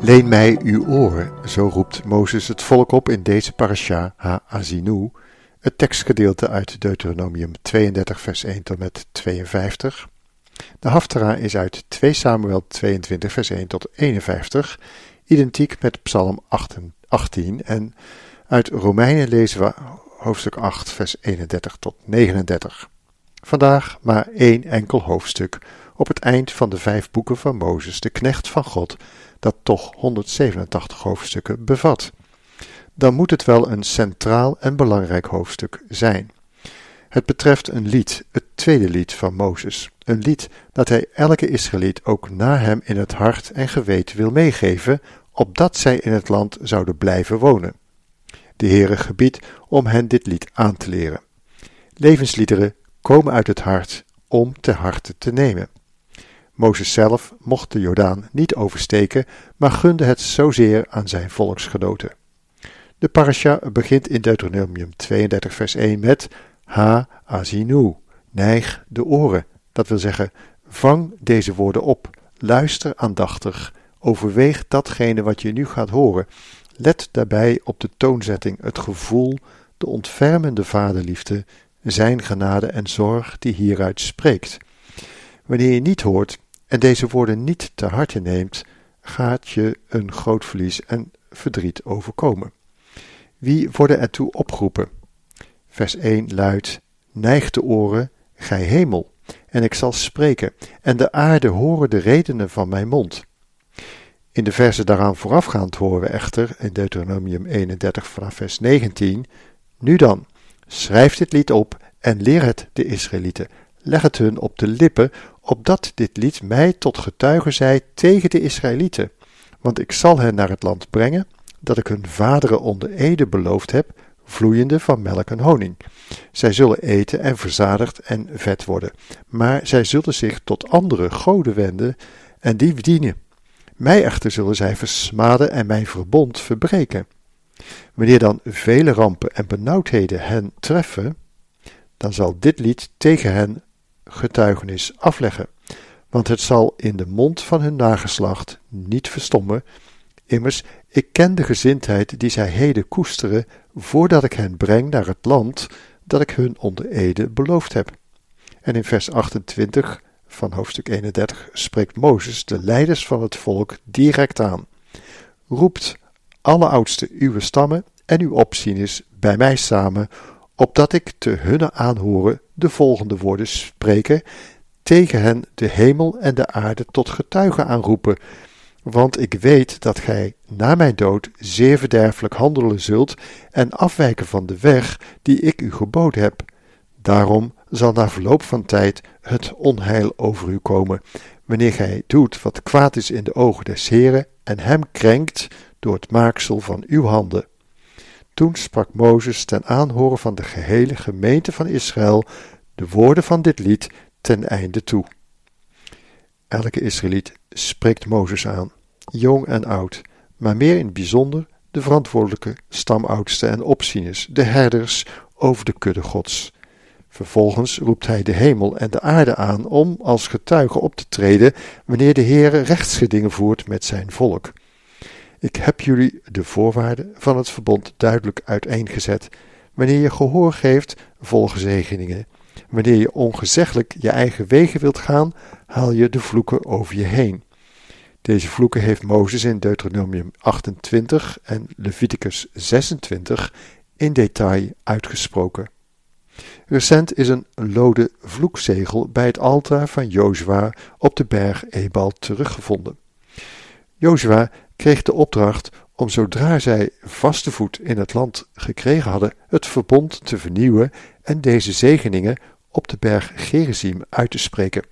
leen mij uw oren, zo roept Mozes het volk op in deze parasha Ha-Azinu, het tekstgedeelte uit Deuteronomium 32 vers 1 tot met 52. De Haftara is uit 2 Samuel 22 vers 1 tot 51, identiek met Psalm 18 en uit Romeinen lezen we hoofdstuk 8 vers 31 tot 39. Vandaag maar één enkel hoofdstuk op het eind van de vijf boeken van Mozes, de knecht van God, dat toch 187 hoofdstukken bevat. Dan moet het wel een centraal en belangrijk hoofdstuk zijn. Het betreft een lied, het tweede lied van Mozes. Een lied dat hij elke Israëliet ook na hem in het hart en geweten wil meegeven, opdat zij in het land zouden blijven wonen. De Heere gebiedt om hen dit lied aan te leren. Levensliederen komen uit het hart om te harte te nemen. Mozes zelf mocht de Jordaan niet oversteken, maar gunde het zozeer aan zijn volksgenoten. De parasha begint in Deuteronomium 32 vers 1 met Ha azinu, neig de oren. Dat wil zeggen, vang deze woorden op, luister aandachtig, overweeg datgene wat je nu gaat horen. Let daarbij op de toonzetting, het gevoel, de ontfermende vaderliefde, zijn genade en zorg die hieruit spreekt. Wanneer je niet hoort en deze woorden niet te harte neemt, gaat je een groot verlies en verdriet overkomen. Wie worden ertoe opgeroepen? Vers 1 luidt: Neig de oren, gij hemel, en ik zal spreken, en de aarde horen de redenen van mijn mond. In de verse daaraan voorafgaand horen we echter in Deuteronomium 31 vanaf vers 19: Nu dan, schrijf dit lied op en leer het de Israëlieten. Leg het hun op de lippen, opdat dit lied mij tot getuige zij tegen de Israëlieten. Want ik zal hen naar het land brengen, dat ik hun vaderen onder ede beloofd heb, vloeiende van melk en honing. Zij zullen eten en verzadigd en vet worden, maar zij zullen zich tot andere goden wenden en die dienen. Mij echter zullen zij versmaden en mijn verbond verbreken. Wanneer dan vele rampen en benauwdheden hen treffen, dan zal dit lied tegen hen getuigenis afleggen, want het zal in de mond van hun nageslacht niet verstommen. Immers, ik ken de gezindheid die zij heden koesteren, voordat ik hen breng naar het land dat ik hun onder ede beloofd heb. En in vers 28 van hoofdstuk 31 spreekt Mozes de leiders van het volk direct aan. Roept alle oudsten uw stammen en uw opzieners bij mij samen, opdat ik te hunne aanhoren de volgende woorden spreken, tegen hen de hemel en de aarde tot getuigen aanroepen, want ik weet dat gij na mijn dood zeer verderfelijk handelen zult en afwijken van de weg die ik u geboden heb. Daarom zal na verloop van tijd het onheil over u komen, wanneer gij doet wat kwaad is in de ogen des Heren en hem krenkt door het maaksel van uw handen. Toen sprak Mozes ten aanhoren van de gehele gemeente van Israël de woorden van dit lied ten einde toe. Elke Israëliet spreekt Mozes aan, jong en oud, maar meer in het bijzonder de verantwoordelijke stamoudsten en opzieners, de herders over de kudde gods. Vervolgens roept hij de hemel en de aarde aan om als getuige op te treden wanneer de Heere rechtsgedingen voert met zijn volk. Ik heb jullie de voorwaarden van het verbond duidelijk uiteengezet. Wanneer je gehoor geeft, volgen zegeningen. Wanneer je ongezeggelijk je eigen wegen wilt gaan, haal je de vloeken over je heen. Deze vloeken heeft Mozes in Deuteronomium 28 en Leviticus 26 in detail uitgesproken. Recent is een lode vloekzegel bij het altaar van Jozua op de berg Ebal teruggevonden. Jozua kreeg de opdracht om zodra zij vaste voet in het land gekregen hadden, het verbond te vernieuwen en deze zegeningen op de berg Gerizim uit te spreken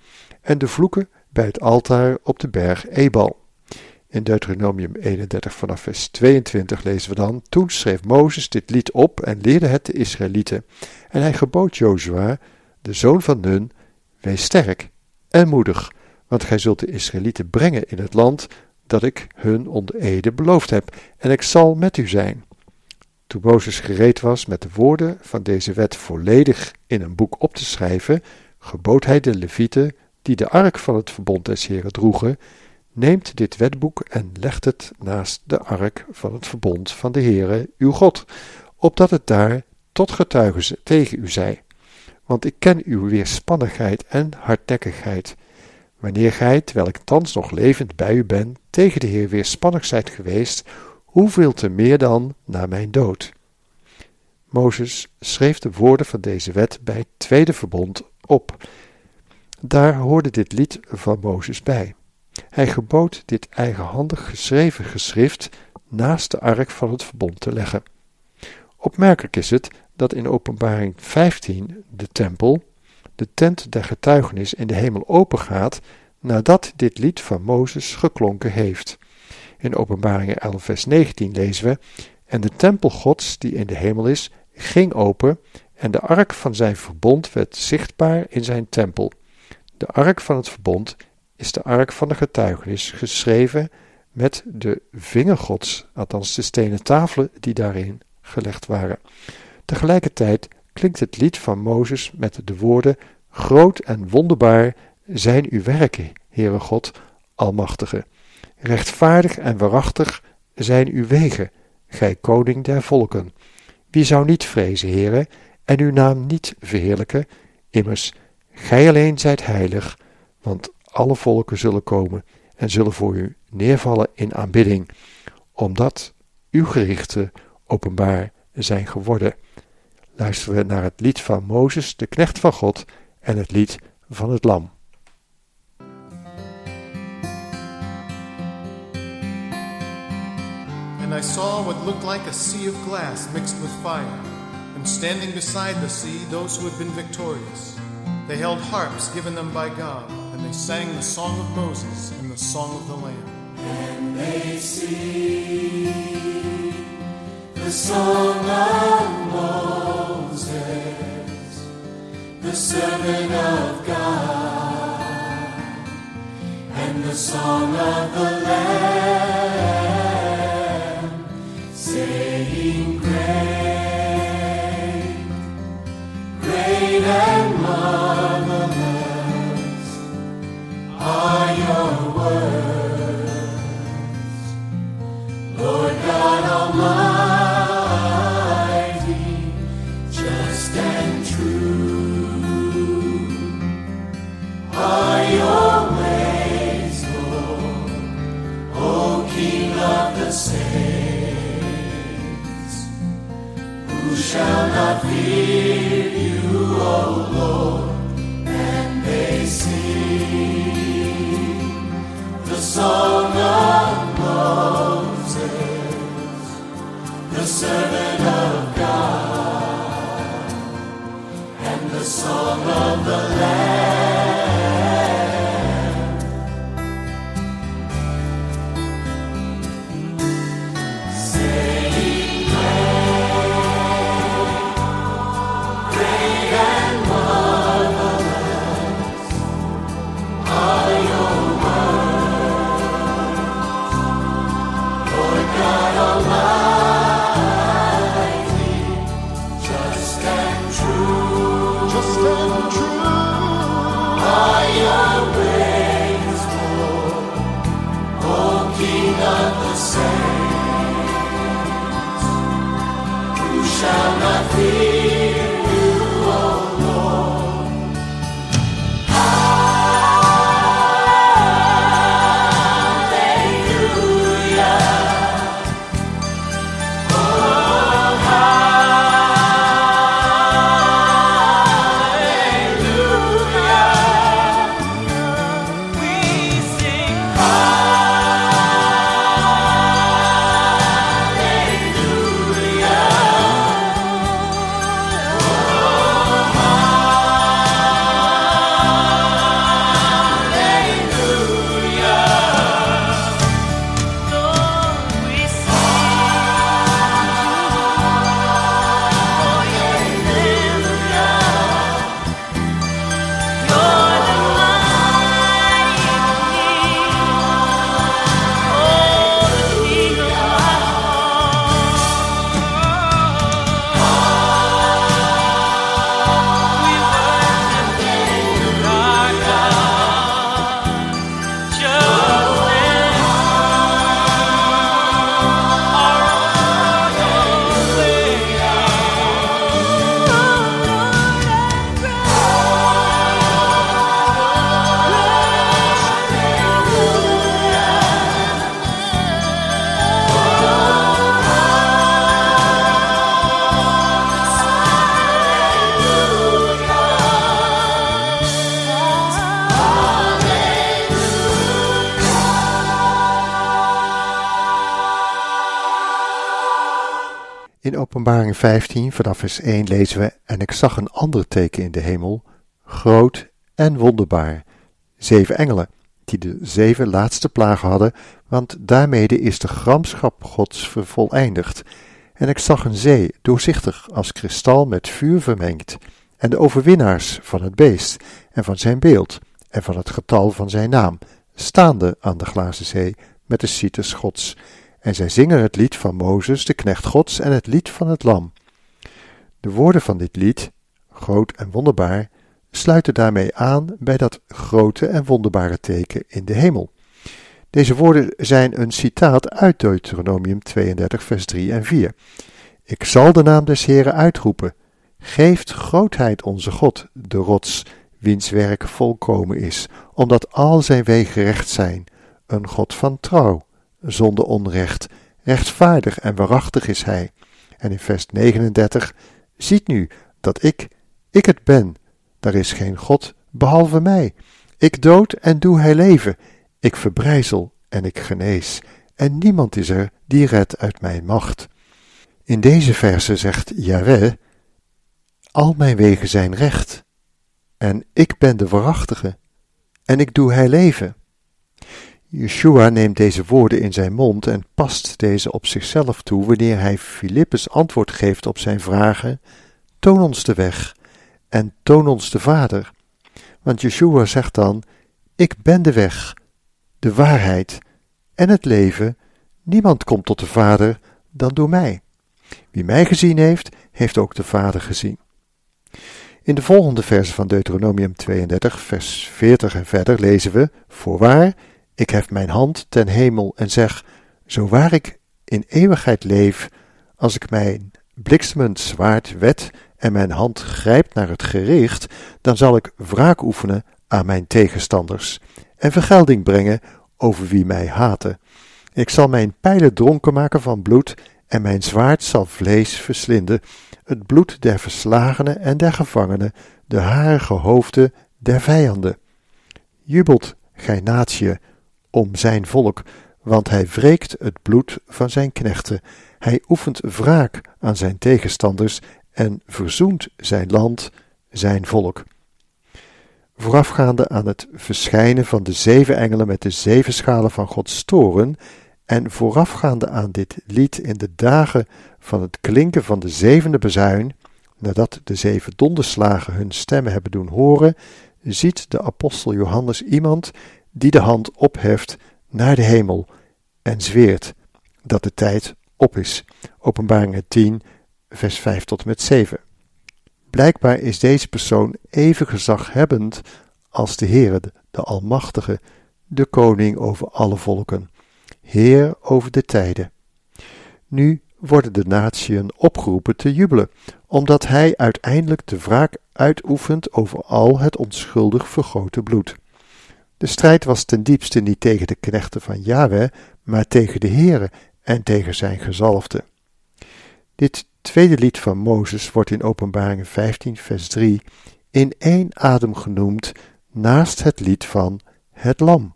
en de vloeken bij het altaar op de berg Ebal. In Deuteronomium 31 vanaf vers 22 lezen we dan: Toen schreef Mozes dit lied op en leerde het de Israëlieten. En hij gebood Jozua, de zoon van Nun, wees sterk en moedig, want gij zult de Israëlieten brengen in het land dat ik hun onder ede beloofd heb, en ik zal met u zijn. Toen Mozes gereed was met de woorden van deze wet volledig in een boek op te schrijven, gebood hij de levieten, die de ark van het verbond des Heren droegen, neemt dit wetboek en legt het naast de ark van het verbond van de Heere, uw God, opdat het daar tot getuige tegen u zij. Want ik ken uw weerspannigheid en hardnekkigheid. Wanneer gij, terwijl ik thans nog levend bij u ben, tegen de Heer weerspannig zijt geweest, hoeveel te meer dan na mijn dood. Mozes schreef de woorden van deze wet bij het tweede verbond op. Daar hoorde dit lied van Mozes bij. Hij gebood dit eigenhandig geschreven geschrift naast de ark van het verbond te leggen. Opmerkelijk is het dat in Openbaring 15 de tempel, de tent der getuigenis in de hemel opengaat nadat dit lied van Mozes geklonken heeft. In Openbaringen 11 vers 19 lezen we, en de tempel gods die in de hemel is, ging open en de ark van zijn verbond werd zichtbaar in zijn tempel. De ark van het verbond is de ark van de getuigenis geschreven met de vinger gods, althans de stenen tafelen die daarin gelegd waren. Tegelijkertijd klinkt het lied van Mozes met de woorden: Groot en wonderbaar zijn uw werken, Heere God, Almachtige. Rechtvaardig en waarachtig zijn uw wegen, gij koning der volken. Wie zou niet vrezen, Heere, en uw naam niet verheerlijken? Immers, gij alleen zijt heilig, want alle volken zullen komen en zullen voor u neervallen in aanbidding, omdat uw gerichten openbaar zijn geworden. Luisteren we naar het lied van Mozes, de knecht van God, en het lied van het Lam. And I saw what looked like a sea of glass mixed with fire, and standing beside the sea those who had been victorious. They held harps given them by God, and they sang the song of Moses and the song of the Lamb. And they sing the song of Moses, the servant of God, and the song of the Lamb, saying, Great, great shall not fear you, O Lord? And they sing the song of Moses, the servant of God, and the song of the Lamb. 15 vanaf vers 1 lezen we: En ik zag een ander teken in de hemel, groot en wonderbaar. Zeven engelen, die de zeven laatste plagen hadden, want daarmede is de gramschap Gods vervoleindigd. En ik zag een zee, doorzichtig als kristal met vuur vermengd, en de overwinnaars van het beest, en van zijn beeld, en van het getal van zijn naam, staande aan de glazen zee, met de citers Gods. En zij zingen het lied van Mozes, de knecht Gods, en het lied van het Lam. De woorden van dit lied, groot en wonderbaar, sluiten daarmee aan bij dat grote en wonderbare teken in de hemel. Deze woorden zijn een citaat uit Deuteronomium 32, vers 3 en 4. Ik zal de naam des Heren uitroepen. Geeft grootheid onze God, de rots, wiens werk volkomen is, omdat al zijn wegen recht zijn. Een God van trouw, zonder onrecht, rechtvaardig en waarachtig is hij. En in vers 39, ziet nu dat ik, ik het ben, daar is geen God behalve mij. Ik dood en doe hij leven. Ik verbrijzel en ik genees. En niemand is er die redt uit mijn macht. In deze verse zegt Yahweh: Al mijn wegen zijn recht. En ik ben de waarachtige. En ik doe hij leven. Yeshua neemt deze woorden in zijn mond en past deze op zichzelf toe wanneer hij Filippus antwoord geeft op zijn vragen: Toon ons de weg en toon ons de Vader. Want Yeshua zegt dan: Ik ben de weg, de waarheid en het leven. Niemand komt tot de Vader dan door mij. Wie mij gezien heeft, heeft ook de Vader gezien. In de volgende versen van Deuteronomium 32, vers 40 en verder lezen we: Voorwaar, ik hef mijn hand ten hemel en zeg: Zo waar ik in eeuwigheid leef, als ik mijn bliksemend zwaard wet en mijn hand grijpt naar het gericht, dan zal ik wraak oefenen aan mijn tegenstanders en vergelding brengen over wie mij haten. Ik zal mijn pijlen dronken maken van bloed en mijn zwaard zal vlees verslinden, het bloed der verslagenen en der gevangenen, de harige hoofden der vijanden. Jubelt, gij natie, om zijn volk, want hij wreekt het bloed van zijn knechten. Hij oefent wraak aan zijn tegenstanders en verzoent zijn land, zijn volk. Voorafgaande aan het verschijnen van de zeven engelen met de zeven schalen van Gods toren en voorafgaande aan dit lied in de dagen van het klinken van de zevende bezuin, nadat de zeven donderslagen hun stemmen hebben doen horen, ziet de apostel Johannes iemand die de hand opheft naar de hemel en zweert dat de tijd op is. Openbaringen 10, vers 5 tot en met 7. Blijkbaar is deze persoon even gezaghebbend als de Heere, de Almachtige, de Koning over alle volken, Heer over de tijden. Nu worden de natieën opgeroepen te jubelen, omdat hij uiteindelijk de wraak uitoefent over al het onschuldig vergoten bloed. De strijd was ten diepste niet tegen de knechten van Yahweh, maar tegen de Heere en tegen zijn gezalfde. Dit tweede lied van Mozes wordt in Openbaring 15, vers 3 in één adem genoemd naast het lied van het Lam.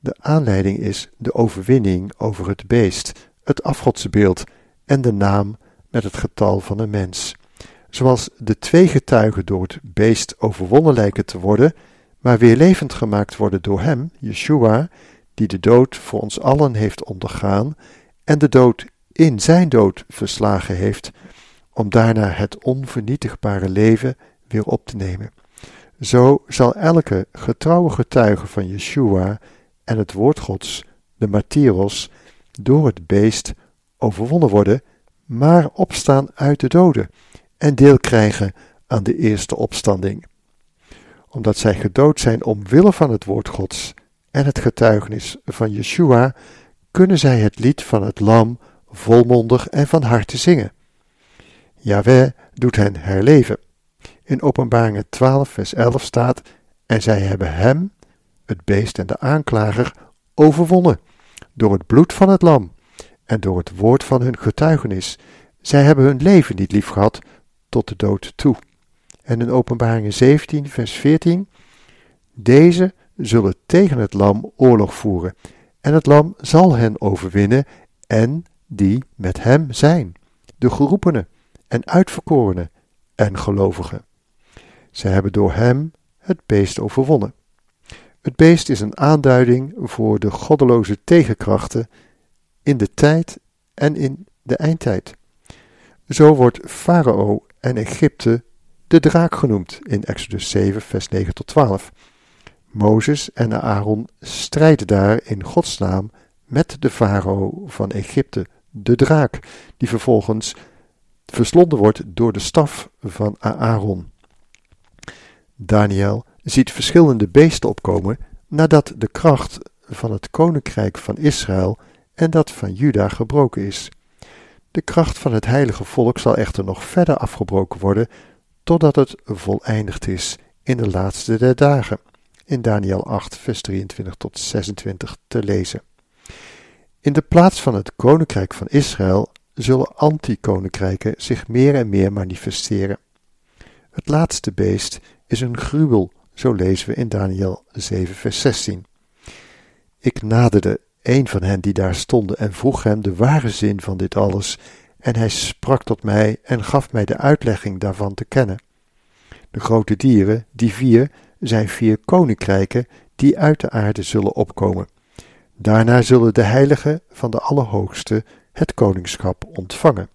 De aanleiding is de overwinning over het beest, het afgodsbeeld en de naam met het getal van een mens. Zoals de twee getuigen door het beest overwonnen lijken te worden, maar weer levend gemaakt worden door hem, Yeshua, die de dood voor ons allen heeft ondergaan en de dood in zijn dood verslagen heeft, om daarna het onvernietigbare leven weer op te nemen. Zo zal elke getrouwe getuige van Yeshua en het woord Gods, de martyros, door het beest overwonnen worden, maar opstaan uit de doden en deel krijgen aan de eerste opstanding. Omdat zij gedood zijn omwille van het woord Gods en het getuigenis van Yeshua, kunnen zij het lied van het lam volmondig en van harte zingen. Yahweh doet hen herleven. In Openbaringen 12, vers 11 staat: En zij hebben hem, het beest en de aanklager, overwonnen, door het bloed van het lam en door het woord van hun getuigenis. Zij hebben hun leven niet lief gehad tot de dood toe. En in Openbaringen 17, vers 14: Deze zullen tegen het lam oorlog voeren, en het lam zal hen overwinnen en die met hem zijn. de geroepenen en uitverkorenen en gelovigen. Zij hebben door hem het beest overwonnen. Het beest is een aanduiding voor de goddeloze tegenkrachten in de tijd en in de eindtijd. Zo wordt Farao en Egypte de draak genoemd in Exodus 7, vers 9 tot 12. Mozes en Aaron strijden daar in Gods naam met de farao van Egypte, de draak, die vervolgens verslonden wordt door de staf van Aaron. Daniel ziet verschillende beesten opkomen nadat de kracht van het koninkrijk van Israël en dat van Juda gebroken is. De kracht van het heilige volk zal echter nog verder afgebroken worden totdat het voleindigd is in de laatste der dagen. In Daniel 8, vers 23 tot 26 te lezen. In de plaats van het koninkrijk van Israël zullen anti-koninkrijken zich meer en meer manifesteren. Het laatste beest is een gruwel, zo lezen we in Daniel 7, vers 16. Ik naderde een van hen die daar stonden en vroeg hem de ware zin van dit alles, en hij sprak tot mij en gaf mij de uitlegging daarvan te kennen. De grote dieren, die vier, zijn vier koninkrijken die uit de aarde zullen opkomen. Daarna zullen de heiligen van de Allerhoogste het koningschap ontvangen.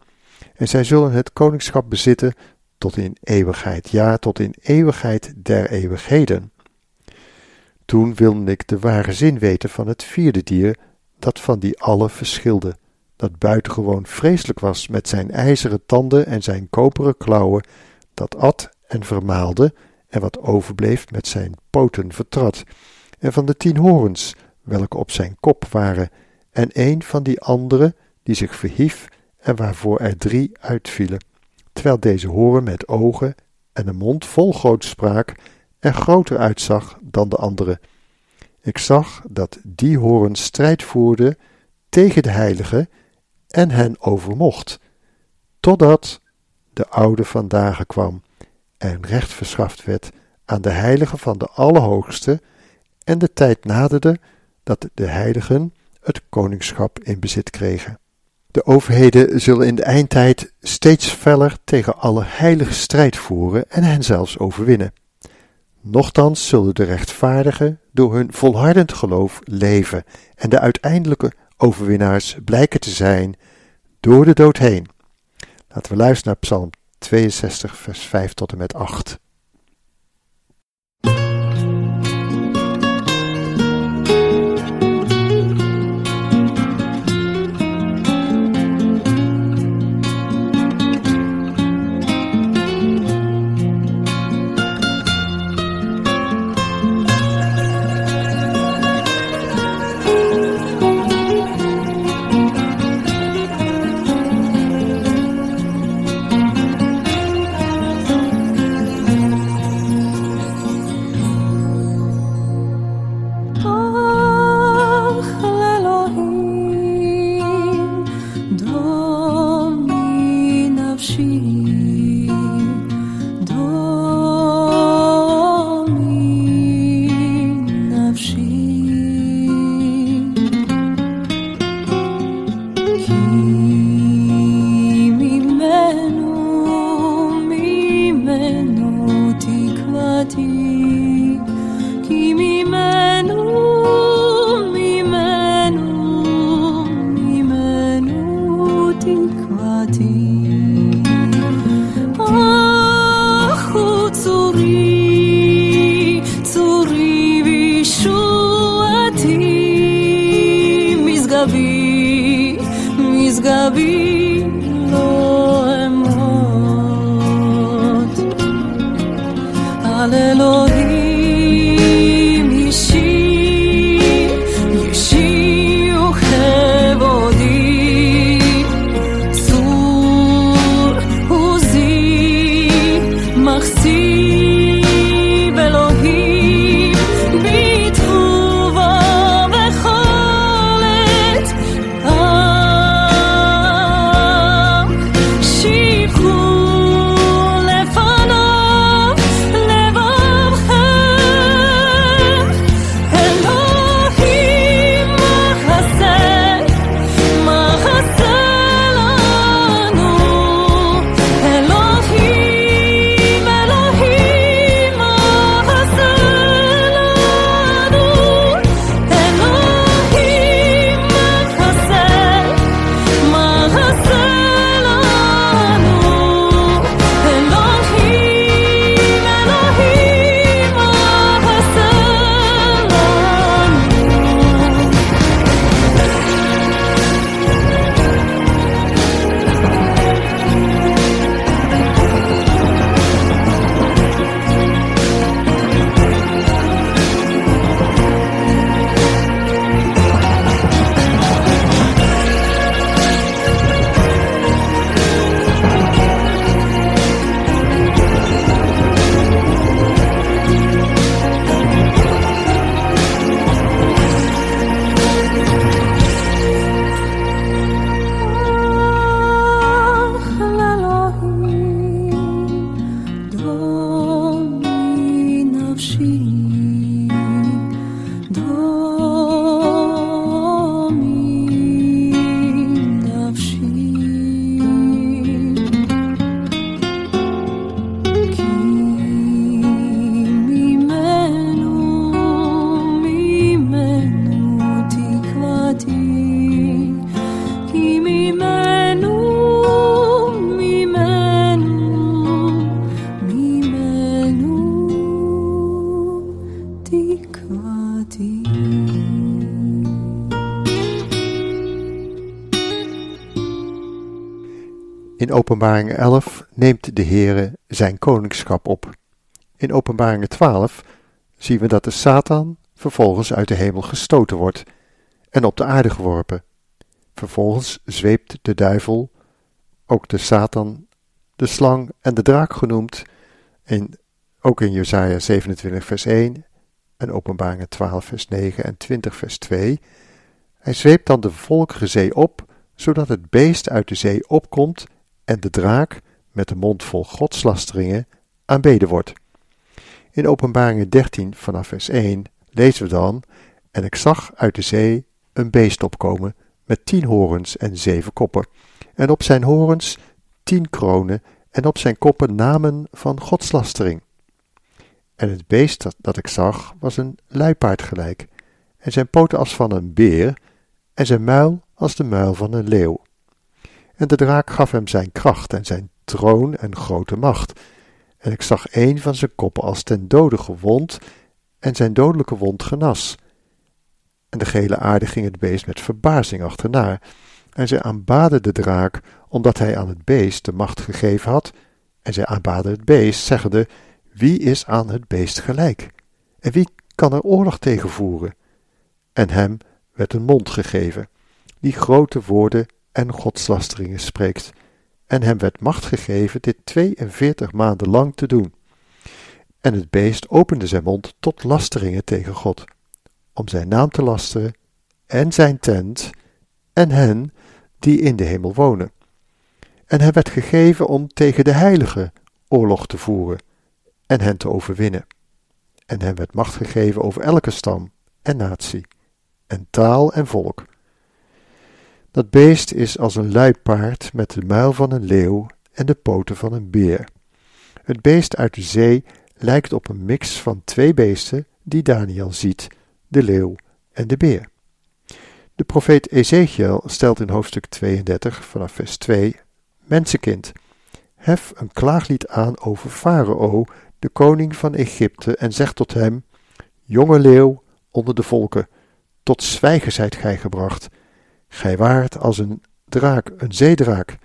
En zij zullen het koningschap bezitten tot in eeuwigheid, ja, tot in eeuwigheid der eeuwigheden. Toen wilde ik de ware zin weten van het vierde dier, dat van die alle verschilde, dat buitengewoon vreselijk was met zijn ijzeren tanden en zijn koperen klauwen, dat at en vermaalde, en wat overbleef met zijn poten vertrad, en van de tien horens, welke op zijn kop waren, en een van die andere, die zich verhief en waarvoor er drie uitvielen, terwijl deze horen met ogen en een mond vol grootspraak er groter uitzag dan de andere. Ik zag dat die horen strijd voerde tegen de heiligen en hen overmocht, totdat de oude vandaag kwam en recht verschaft werd aan de heiligen van de Allerhoogste en de tijd naderde dat de heiligen het koningschap in bezit kregen. De overheden zullen in de eindtijd steeds feller tegen alle heilige strijd voeren en hen zelfs overwinnen. Nochtans zullen de rechtvaardigen door hun volhardend geloof leven en de uiteindelijke overwinnaars blijken te zijn door de dood heen. Laten we luisteren naar Psalm 62, vers 5 tot en met 8. 磊落。Openbaring 11 neemt de Heere zijn koningschap op. In Openbaring 12 zien we dat de Satan vervolgens uit de hemel gestoten wordt en op de aarde geworpen. Vervolgens zweept de duivel, ook de Satan, de slang en de draak genoemd, in, ook in Jesaja 27 vers 1 en Openbaring 12 vers 9 en 20 vers 2. Hij zweept dan de volkere zee op, zodat het beest uit de zee opkomt en de draak met de mond vol godslasteringen aanbeden wordt. In Openbaringen 13 vanaf vers 1 lezen we dan: En ik zag uit de zee een beest opkomen met tien horens en zeven koppen, en op zijn horens tien kronen, en op zijn koppen namen van godslastering. En het beest dat, dat ik zag was een luipaard gelijk, en zijn poten als van een beer, en zijn muil als de muil van een leeuw. En de draak gaf hem zijn kracht en zijn troon en grote macht. En ik zag een van zijn koppen als ten dode gewond, en zijn dodelijke wond genas. En de gele aarde ging het beest met verbazing achterna. En zij aanbaden de draak, omdat hij aan het beest de macht gegeven had. En zij aanbaden het beest, zeggende: Wie is aan het beest gelijk? En wie kan er oorlog tegen voeren? En hem werd een mond gegeven, die grote woorden en godslasteringen spreekt, en hem werd macht gegeven dit 42 maanden lang te doen. En het beest opende zijn mond tot lasteringen tegen God, om zijn naam te lasteren, en zijn tent, en hen die in de hemel wonen. En hij werd gegeven om tegen de heiligen oorlog te voeren, en hen te overwinnen. En hem werd macht gegeven over elke stam en natie, en taal en volk. Dat beest is als een luipaard met de muil van een leeuw en de poten van een beer. Het beest uit de zee lijkt op een mix van twee beesten die Daniel ziet, de leeuw en de beer. De profeet Ezekiel stelt in hoofdstuk 32 vanaf vers 2: Mensenkind, hef een klaaglied aan over Farao, de koning van Egypte, en zeg tot hem: Jonge leeuw onder de volken, tot zwijgen zijt gij gebracht Gij waart als een draak, een zeedraak.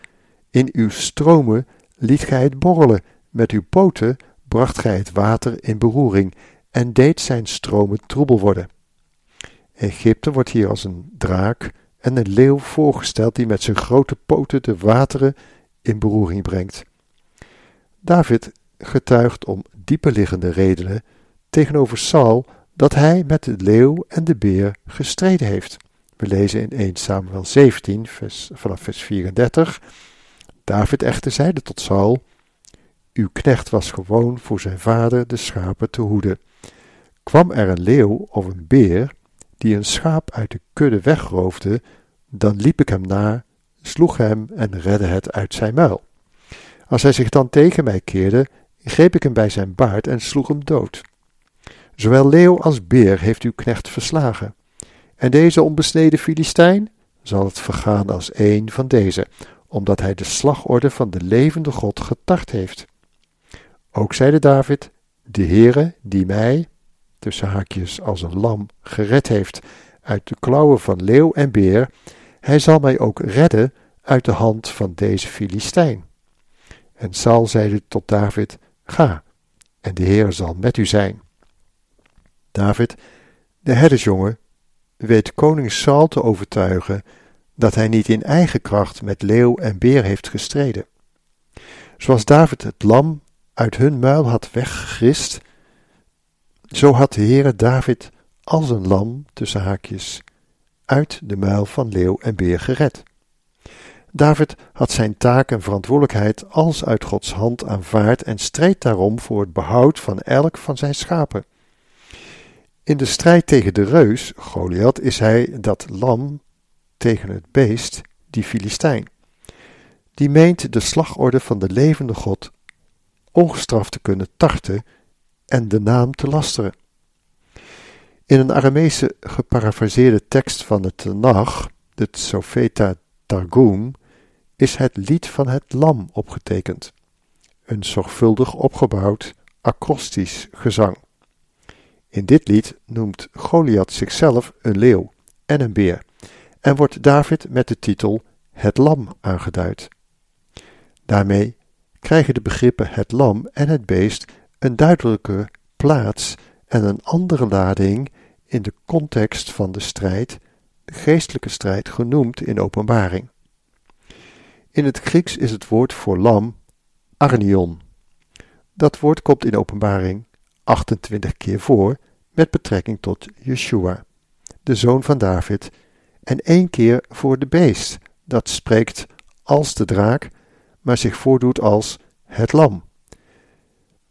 In uw stromen liet gij het borrelen, met uw poten bracht gij het water in beroering en deed zijn stromen troebel worden. Egypte wordt hier als een draak en een leeuw voorgesteld die met zijn grote poten de wateren in beroering brengt. David getuigt om dieper liggende redenen tegenover Saul dat hij met de leeuw en de beer gestreden heeft. We lezen in 1 Samuel 17, vers, vanaf vers 34. David echter zeide tot Saul: Uw knecht was gewoon voor zijn vader de schapen te hoeden. Kwam er een leeuw of een beer die een schaap uit de kudde wegroofde, dan liep ik hem na, sloeg hem en redde het uit zijn muil. Als hij zich dan tegen mij keerde, greep ik hem bij zijn baard en sloeg hem dood. Zowel leeuw als beer heeft uw knecht verslagen. En deze onbesneden Filistijn zal het vergaan als een van deze, omdat hij de slagorde van de levende God getart heeft. Ook zeide David, de Heere die mij, tussen haakjes als een lam, gered heeft uit de klauwen van leeuw en beer, hij zal mij ook redden uit de hand van deze Filistijn. En Saul zeide tot David, ga, en de Heer zal met u zijn. David, de herdersjongen, weet koning Saul te overtuigen dat hij niet in eigen kracht met leeuw en beer heeft gestreden. Zoals David het lam uit hun muil had weggegrist, zo had de Heere David als een lam tussen haakjes uit de muil van leeuw en beer gered. David had zijn taak en verantwoordelijkheid als uit Gods hand aanvaard en streed daarom voor het behoud van elk van zijn schapen. In de strijd tegen de reus, Goliath, is hij dat lam tegen het beest, die Filistijn. Die meent de slagorde van de levende God ongestraft te kunnen tarten en de naam te lasteren. In een Aramese geparafraseerde tekst van de Tanach, de Tsofeta Targum, is het lied van het lam opgetekend. Een zorgvuldig opgebouwd acrostisch gezang. In dit lied noemt Goliath zichzelf een leeuw en een beer en wordt David met de titel Het Lam aangeduid. Daarmee krijgen de begrippen het lam en het beest een duidelijke plaats en een andere lading in de context van de strijd, de geestelijke strijd genoemd in openbaring. In het Grieks is het woord voor lam arnion. Dat woord komt in openbaring 28 keer voor met betrekking tot Yeshua, de zoon van David, en één keer voor de beest, dat spreekt als de draak, maar zich voordoet als het lam.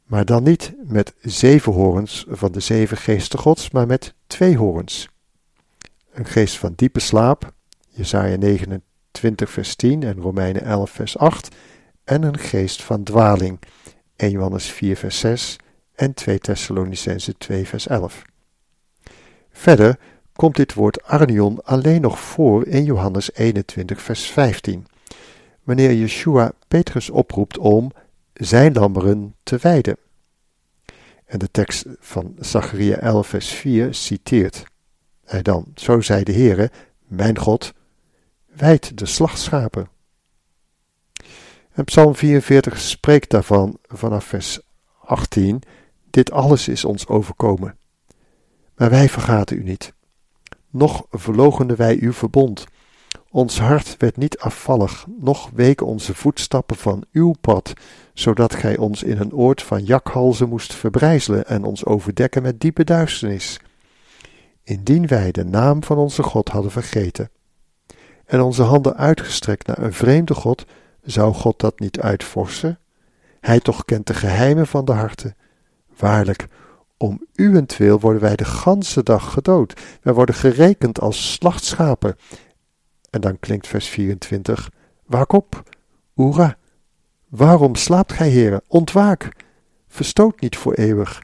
Maar dan niet met zeven horens van de zeven geesten gods, maar met twee horens. Een geest van diepe slaap, Jesaja 29 vers 10 en Romeinen 11 vers 8, en een geest van dwaling, 1 Johannes 4 vers 6 en 2 Thessalonicense 2 vers 11. Verder komt dit woord arnion alleen nog voor in Johannes 21 vers 15, wanneer Yeshua Petrus oproept om zijn lammeren te wijden. En de tekst van Zacharia 11 vers 4 citeert hij dan, zo zei de Heere, mijn God, wijd de slachtschapen. En Psalm 44 spreekt daarvan vanaf vers 18, dit alles is ons overkomen. Maar wij vergaten u niet. Nog verlogenden wij uw verbond. Ons hart werd niet afvallig, noch weken onze voetstappen van uw pad, zodat gij ons in een oord van jakhalzen moest verbrijzelen en ons overdekken met diepe duisternis. Indien wij de naam van onze God hadden vergeten en onze handen uitgestrekt naar een vreemde God, zou God dat niet uitvorsen? Hij toch kent de geheimen van de harten. Waarlijk, om uwentwil worden wij de ganse dag gedood. Wij worden gerekend als slachtschapen. En dan klinkt vers 24: Waak op, Oera. Waarom slaapt gij, heren? Ontwaak. Verstoot niet voor eeuwig.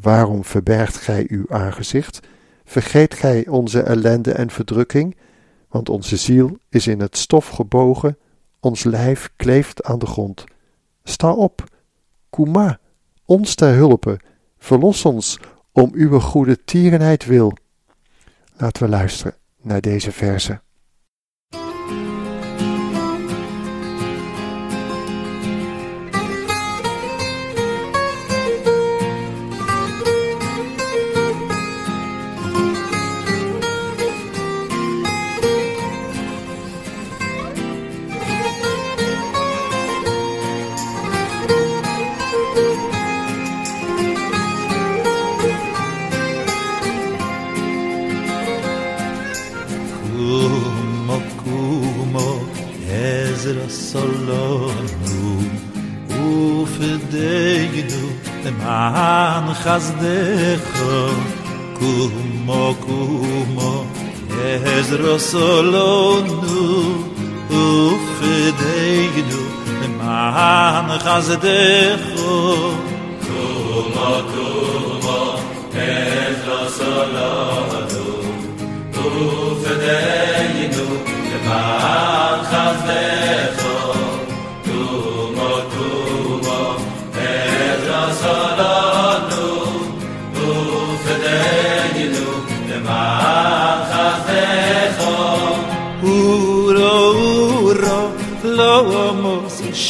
Waarom verbergt gij uw aangezicht? Vergeet gij onze ellende en verdrukking? Want onze ziel is in het stof gebogen, ons lijf kleeft aan de grond. Sta op, Kuma, ons ter hulpe, verlos ons om uw goede tierenheid wil. Laten we luisteren naar deze verse. as de ho kumo kumo es ro solo de ma han gas de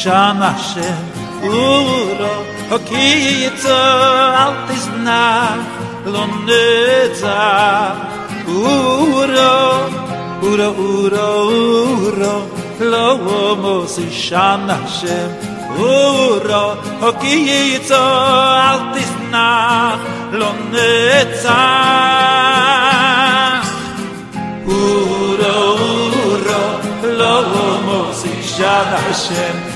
שם השם אורו הוקיצו אל תזנח לא נצח אורו אורו אורו אורו לא עומס שם השם אורו הוקיצו אל תזנח לא נצח אורו אורו לא עומס שם השם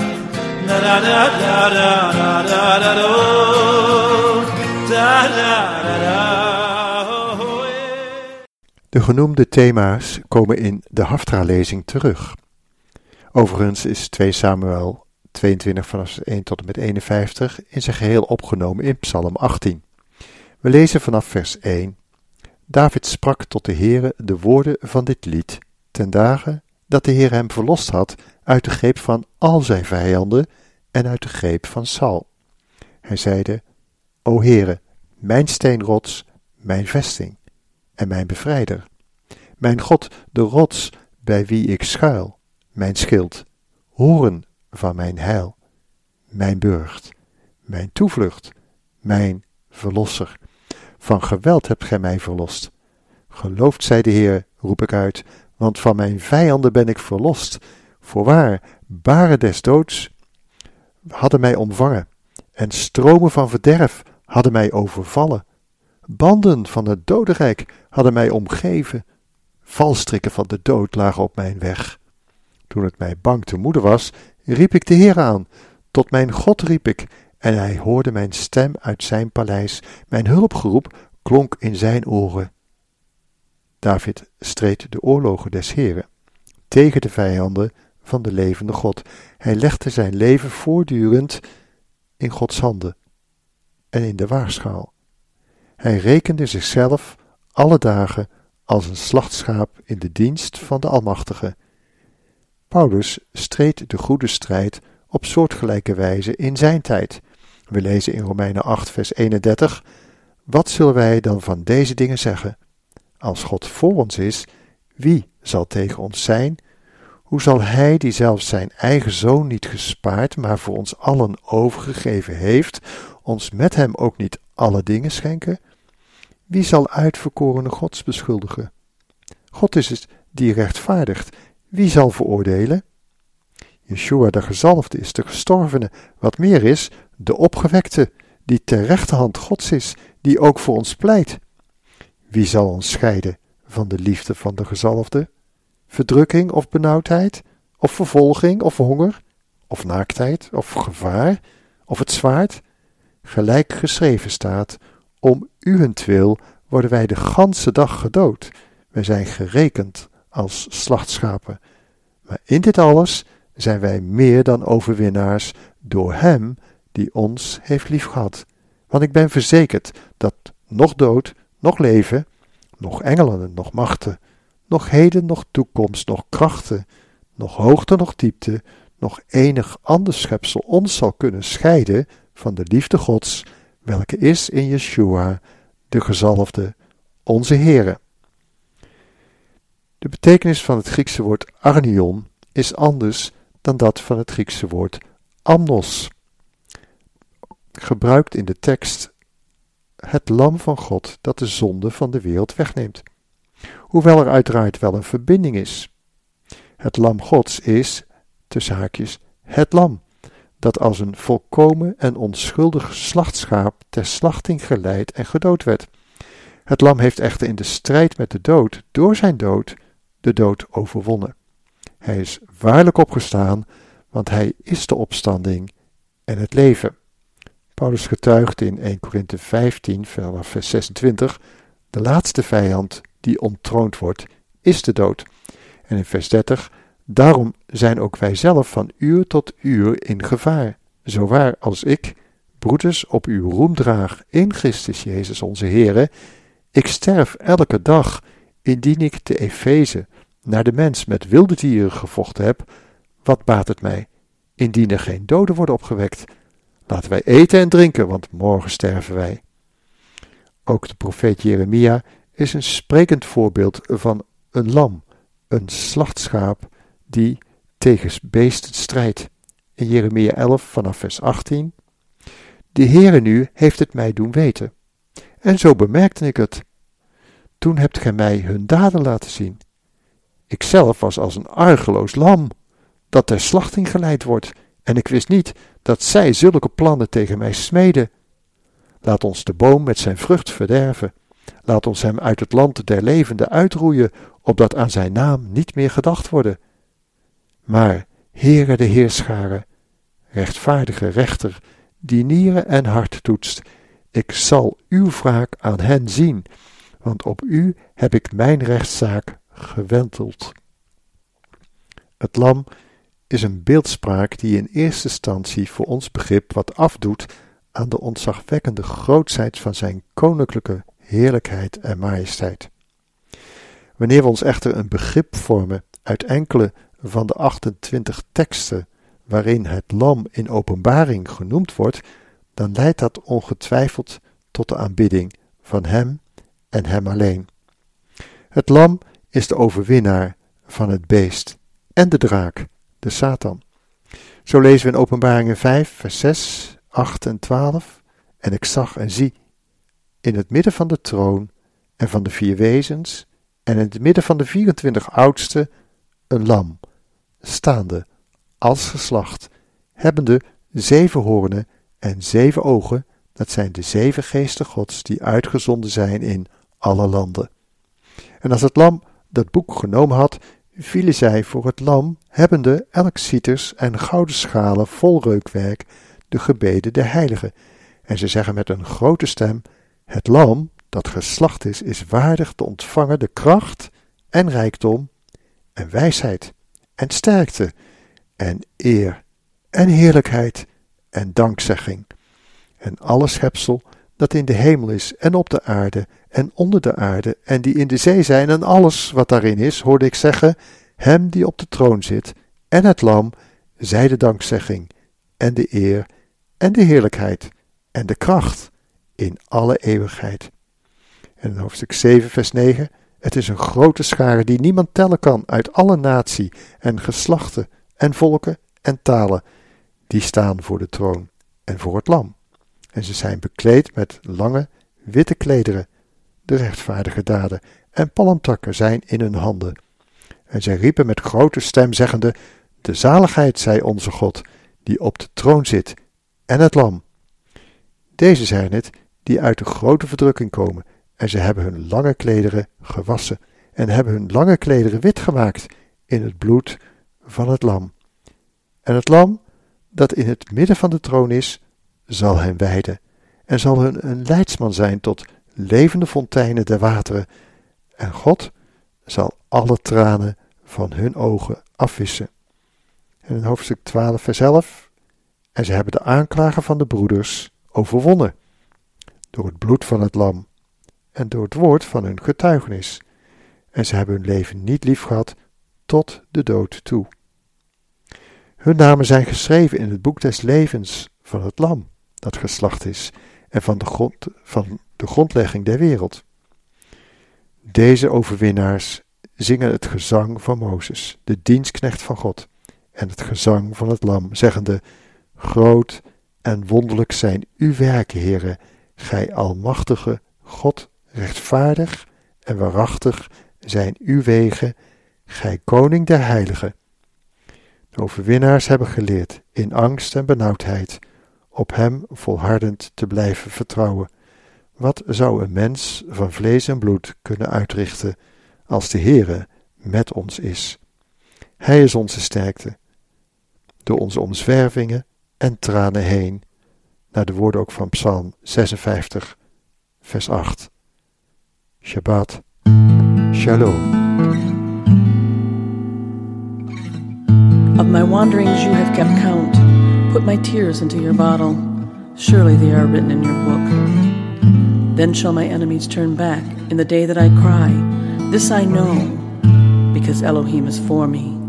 De genoemde thema's komen in de Haftra-lezing terug. Overigens is 2 Samuel 22 vanaf 1 tot en met 51 in zijn geheel opgenomen in Psalm 18. We lezen vanaf vers 1. David sprak tot de Heere de woorden van dit lied, ten dagen dat de Heer hem verlost had uit de greep van al zijn vijanden en uit de greep van Saul. Hij zeide, O Heere, mijn steenrots, mijn vesting en mijn bevrijder. Mijn God, de rots bij wie ik schuil, mijn schild, horen van mijn heil, mijn burcht, mijn toevlucht, mijn verlosser. Van geweld hebt gij mij verlost. Geloofd zij de Heer, roep ik uit, want van mijn vijanden ben ik verlost. Voorwaar, baren des doods hadden mij omvangen, en stromen van verderf hadden mij overvallen. Banden van het dodenrijk hadden mij omgeven. Valstrikken van de dood lagen op mijn weg. Toen het mij bang te moede was, riep ik de Heer aan. Tot mijn God riep ik, en hij hoorde mijn stem uit zijn paleis. Mijn hulpgeroep klonk in zijn oren. David streed de oorlogen des Heren tegen de vijanden van de levende God. Hij legde zijn leven voortdurend in Gods handen en in de waarschaal. Hij rekende zichzelf alle dagen als een slachtschaap in de dienst van de Almachtige. Paulus streed de goede strijd op soortgelijke wijze in zijn tijd. We lezen in Romeinen 8, vers 31: Wat zullen wij dan van deze dingen zeggen? Als God voor ons is, wie zal tegen ons zijn? Hoe zal Hij, die zelfs zijn eigen zoon niet gespaard, maar voor ons allen overgegeven heeft, ons met Hem ook niet alle dingen schenken? Wie zal uitverkorene Gods beschuldigen? God is het die rechtvaardigt. Wie zal veroordelen? Yeshua de gezalfde is de gestorvene, wat meer is, de opgewekte, die ter rechterhand Gods is, die ook voor ons pleit. Wie zal ons scheiden van de liefde van de gezalfde? Verdrukking of benauwdheid, of vervolging of honger, of naaktheid of gevaar, of het zwaard? Gelijk geschreven staat, om uwentwil worden wij de ganse dag gedood. Wij zijn gerekend als slachtschapen. Maar in dit alles zijn wij meer dan overwinnaars door Hem die ons heeft liefgehad. Want ik ben verzekerd dat nog dood, nog leven, nog engelen, nog machten, nog heden, nog toekomst, nog krachten, nog hoogte, nog diepte, nog enig ander schepsel ons zal kunnen scheiden van de liefde Gods, welke is in Yeshua, de gezalfde, onze Heere. De betekenis van het Griekse woord arnion is anders dan dat van het Griekse woord amnos, gebruikt in de tekst het lam van God dat de zonde van de wereld wegneemt. Hoewel er uiteraard wel een verbinding is. Het lam Gods is, tussen haakjes, het lam, dat als een volkomen en onschuldig slachtschaap ter slachting geleid en gedood werd. Het lam heeft echter in de strijd met de dood, door zijn dood, de dood overwonnen. Hij is waarlijk opgestaan, want hij is de opstanding en het leven. Paulus getuigt in 1 Korinthe 15, vers 26, de laatste vijand die ontroond wordt, is de dood. En in vers 30, daarom zijn ook wij zelf van uur tot uur in gevaar, zo waar als ik, broeders, op uw roem draag in Christus Jezus onze Heere, ik sterf elke dag, indien ik te Efeze naar de mens met wilde dieren gevochten heb, wat baat het mij, indien er geen doden worden opgewekt? Laten wij eten en drinken, want morgen sterven wij. Ook de profeet Jeremia is een sprekend voorbeeld van een lam, een slachtschaap die tegen beesten strijdt. In Jeremia 11 vanaf vers 18. De Heere nu heeft het mij doen weten. En zo bemerkte ik het. Toen hebt gij mij hun daden laten zien. Ikzelf was als een argeloos lam, dat ter slachting geleid wordt, en ik wist niet dat zij zulke plannen tegen mij smeden. Laat ons de boom met zijn vrucht verderven. Laat ons hem uit het land der levenden uitroeien, opdat aan zijn naam niet meer gedacht worden. Maar, Heere de Heerscharen, rechtvaardige rechter, die nieren en hart toetst, ik zal uw wraak aan hen zien, want op u heb ik mijn rechtszaak gewenteld. Het lam is een beeldspraak die in eerste instantie voor ons begrip wat afdoet aan de ontzagwekkende grootheid van zijn koninklijke heerlijkheid en majesteit. Wanneer we ons echter een begrip vormen uit enkele van de 28 teksten waarin het lam in openbaring genoemd wordt, dan leidt dat ongetwijfeld tot de aanbidding van Hem en Hem alleen. Het lam is de overwinnaar van het beest en de draak, de Satan. Zo lezen we in Openbaringen 5, vers 6, 8 en 12. En ik zag en zie in het midden van de troon en van de vier wezens en in het midden van de 24 oudsten een lam, staande als geslacht, hebbende zeven hoornen en zeven ogen, dat zijn de zeven geesten Gods die uitgezonden zijn in alle landen. En als het lam dat boek genomen had, vielen zij voor het lam, hebbende elk cieters en gouden schalen vol reukwerk, de gebeden der heiligen. En ze zeggen met een grote stem: Het lam dat geslacht is, is waardig te ontvangen de kracht en rijkdom en wijsheid en sterkte en eer en heerlijkheid en dankzegging. En alle schepsel dat in de hemel is en op de aarde en onder de aarde en die in de zee zijn en alles wat daarin is, hoorde ik zeggen, hem die op de troon zit en het lam, zij de dankzegging en de eer en de heerlijkheid en de kracht in alle eeuwigheid. En in hoofdstuk 7, vers 9, het is een grote schare die niemand tellen kan uit alle natie en geslachten en volken en talen, die staan voor de troon en voor het lam. En ze zijn bekleed met lange, witte klederen, de rechtvaardige daden, en palmtakken zijn in hun handen. En zij riepen met grote stem, zeggende: De zaligheid zij onze God, die op de troon zit, en het lam. Deze zijn het die uit de grote verdrukking komen, en ze hebben hun lange klederen gewassen, en hebben hun lange klederen wit gemaakt in het bloed van het lam. En het lam, dat in het midden van de troon is, zal hen wijden, en zal hun een leidsman zijn tot levende fonteinen der wateren, en God zal alle tranen van hun ogen afwissen. En in hoofdstuk 12, vers 11, en ze hebben de aanklager van de broeders overwonnen, door het bloed van het lam en door het woord van hun getuigenis, en ze hebben hun leven niet lief gehad tot de dood toe. Hun namen zijn geschreven in het boek des levens van het lam, dat geslacht is, en van de, grond, van de grondlegging der wereld. Deze overwinnaars zingen het gezang van Mozes, de dienstknecht van God, en het gezang van het lam, zeggende, Groot en wonderlijk zijn uw werken, heren, gij almachtige God, rechtvaardig en waarachtig zijn uw wegen, gij koning der heiligen. De overwinnaars hebben geleerd in angst en benauwdheid op hem volhardend te blijven vertrouwen. Wat zou een mens van vlees en bloed kunnen uitrichten als de Heere met ons is? Hij is onze sterkte. Door onze omzwervingen en tranen heen, naar de woorden ook van Psalm 56, vers 8. Shabbat, Shalom. Of my wanderings you have kept count. Put my tears into your bottle. Surely they are written in your book. Then shall my enemies turn back in the day that I cry. This I know, because Elohim is for me.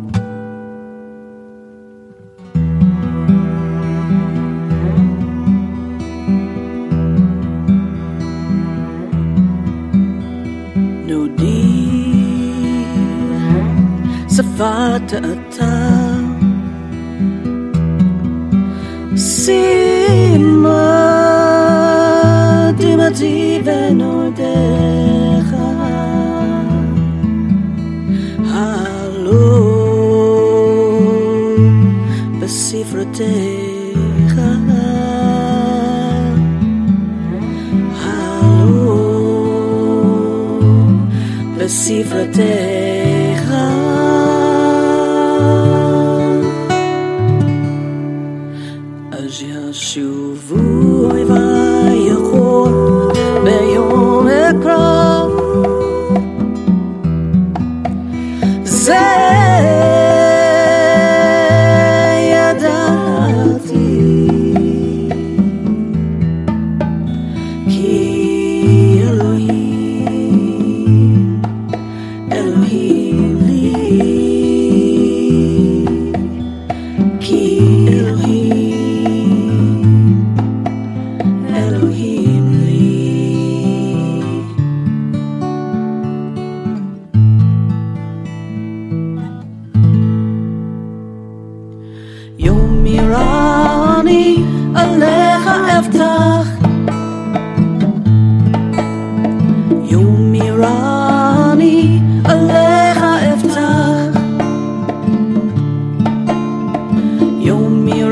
bought a town Simma dimati venodecha Halom בספרותיך Halom בספרותיך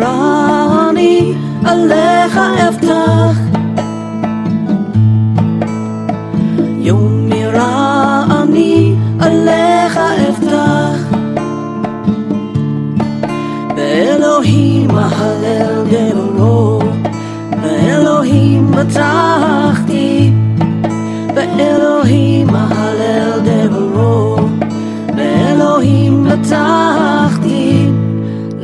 נורא אני עליך אבטח יום מרע אני עליך אבטח באלוהים אהלל גבורו באלוהים בטחתי באלוהים אהלל גבורו באלוהים בטחתי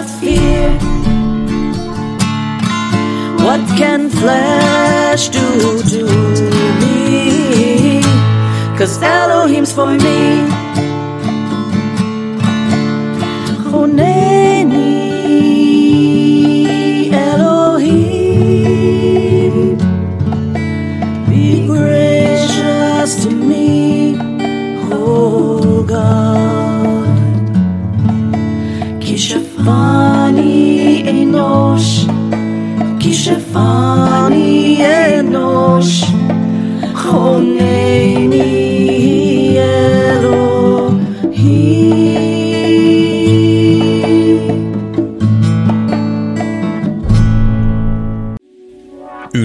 not fear. What can flesh do to me? Cause Elohim's for me.